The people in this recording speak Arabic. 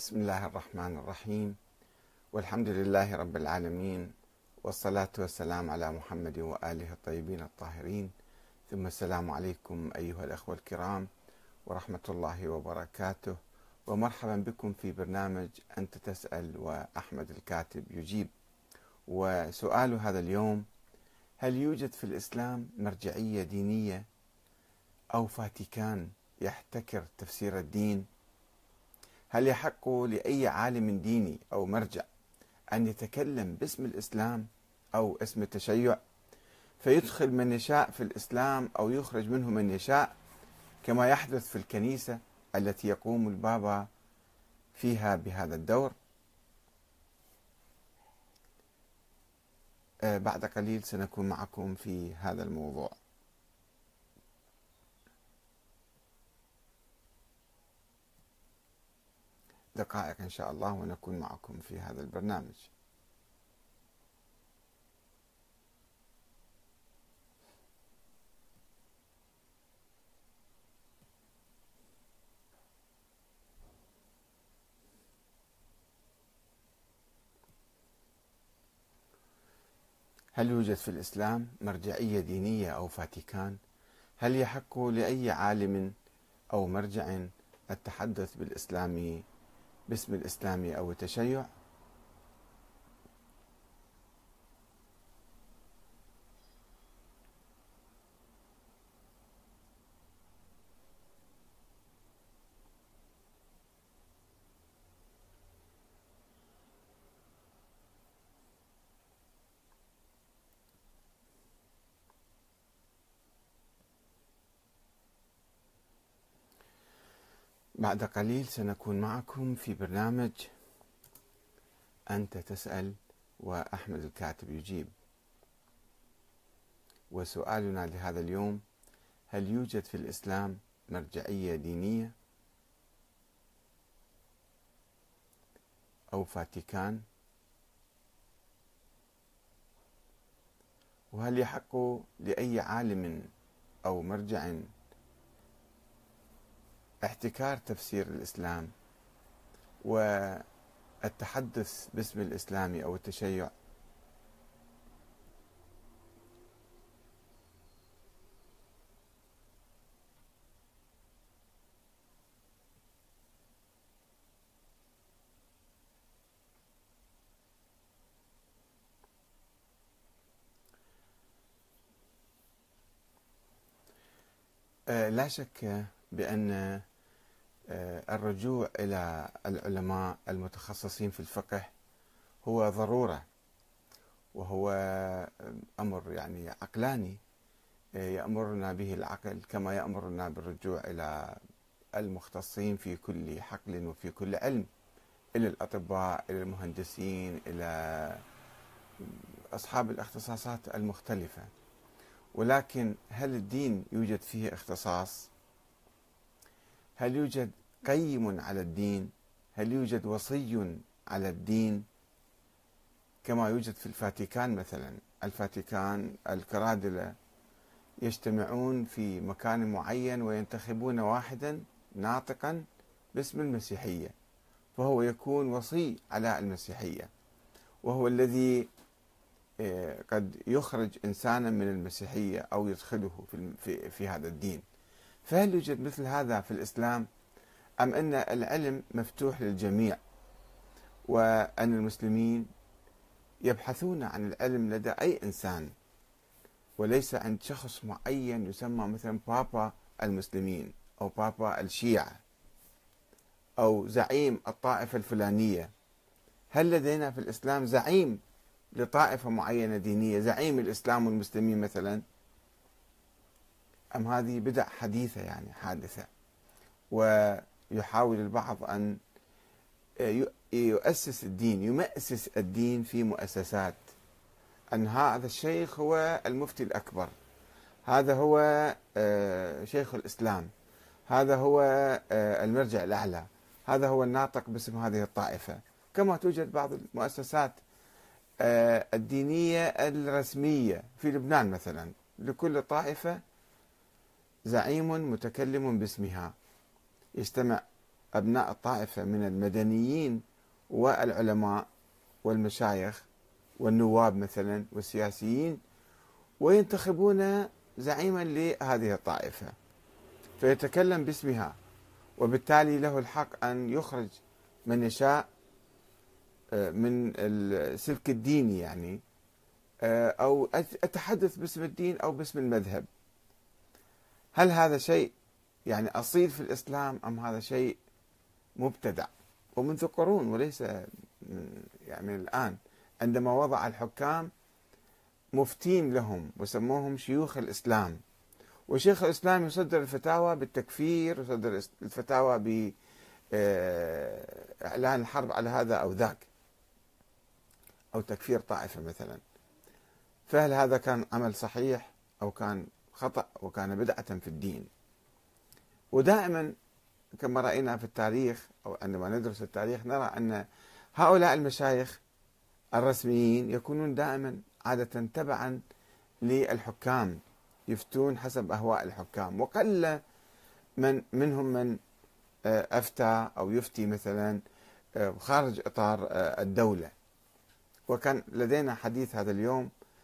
بسم الله الرحمن الرحيم. والحمد لله رب العالمين والصلاة والسلام على محمد وآله الطيبين الطاهرين. ثم السلام عليكم أيها الأخوة الكرام ورحمة الله وبركاته. ومرحبا بكم في برنامج أنت تسأل وأحمد الكاتب يجيب. وسؤال هذا اليوم هل يوجد في الإسلام مرجعية دينية أو فاتيكان يحتكر تفسير الدين هل يحق لأي عالم ديني أو مرجع أن يتكلم باسم الإسلام أو اسم التشيع؟ فيدخل من يشاء في الإسلام أو يخرج منه من يشاء كما يحدث في الكنيسة التي يقوم البابا فيها بهذا الدور. آه، بعد قليل سنكون معكم في هذا الموضوع. دقائق إن شاء الله ونكون معكم في هذا البرنامج هل يوجد في الإسلام مرجعية دينية أو فاتيكان؟ هل يحق لأي عالم أو مرجع التحدث بالإسلام باسم الإسلام أو التشيع. بعد قليل سنكون معكم في برنامج أنت تسأل وأحمد الكاتب يجيب. وسؤالنا لهذا اليوم هل يوجد في الإسلام مرجعية دينية؟ أو فاتيكان؟ وهل يحق لأي عالم أو مرجع احتكار تفسير الإسلام والتحدث باسم الإسلام أو التشيع. آه، لا شك بأن الرجوع إلى العلماء المتخصصين في الفقه هو ضرورة وهو أمر يعني عقلاني آه، يأمرنا به العقل كما يأمرنا بالرجوع إلى المختصين في كل حقل وفي كل علم إلى الأطباء إلى المهندسين إلى أصحاب الاختصاصات المختلفة. ولكن هل الدين يوجد فيه اختصاص؟ هل يوجد قيم على الدين؟ هل يوجد وصي على الدين؟ كما يوجد في الفاتيكان مثلا. الفاتيكان الكرادلة يجتمعون في مكان معين وينتخبون واحدا ناطقا باسم المسيحية فهو يكون وصي على المسيحية وهو الذي آه، قد يخرج إنسانا من المسيحية أو يدخله في, في هذا الدين. فهل يوجد مثل هذا في الإسلام؟ أم أن العلم مفتوح للجميع وأن المسلمين يبحثون عن العلم لدى أي إنسان وليس عند شخص معين يسمى مثلا بابا المسلمين أو بابا الشيعة أو زعيم الطائفة الفلانية. هل لدينا في الإسلام زعيم لطائفة معينة دينية زعيم الإسلام والمسلمين مثلا؟ أم هذه بدع حديثة يعني حادثة؟ و يحاول البعض أن يؤسس الدين يمأسس الدين في مؤسسات. أن هذا الشيخ هو المفتي الأكبر. هذا هو آه، شيخ الإسلام. هذا هو آه، المرجع الأعلى. هذا هو الناطق باسم هذه الطائفة. كما توجد بعض المؤسسات آه، الدينية الرسمية في لبنان مثلا. لكل طائفة زعيم متكلم باسمها. يجتمع أبناء الطائفة من المدنيين والعلماء والمشايخ والنواب مثلا والسياسيين وينتخبون زعيما لهذه الطائفة فيتكلم باسمها وبالتالي له الحق أن يخرج من يشاء آه، من السلك الديني يعني آه، أو أتحدث باسم الدين أو باسم المذهب. هل هذا شيء يعني أصيل في الإسلام أم هذا شيء مبتدع؟ ومنذ قرون وليس يعني الآن عندما وضع الحكام مفتين لهم وسموهم شيوخ الإسلام. وشيخ الإسلام يصدر الفتاوى بالتكفير يصدر الفتاوى بإعلان آه، الحرب على هذا أو ذاك. أو تكفير طائفة مثلا. فهل هذا كان عمل صحيح أو كان خطأ وكان بدعة في الدين؟ ودائما كما رأينا في التاريخ أو عندما ندرس التاريخ نرى أن هؤلاء المشايخ الرسميين يكونون دائما عادة تبعا للحكام يفتون حسب أهواء الحكام. وقل من منهم من آه، أفتى أو يفتي مثلا آه، خارج إطار آه، الدولة. وكان لدينا حديث هذا اليوم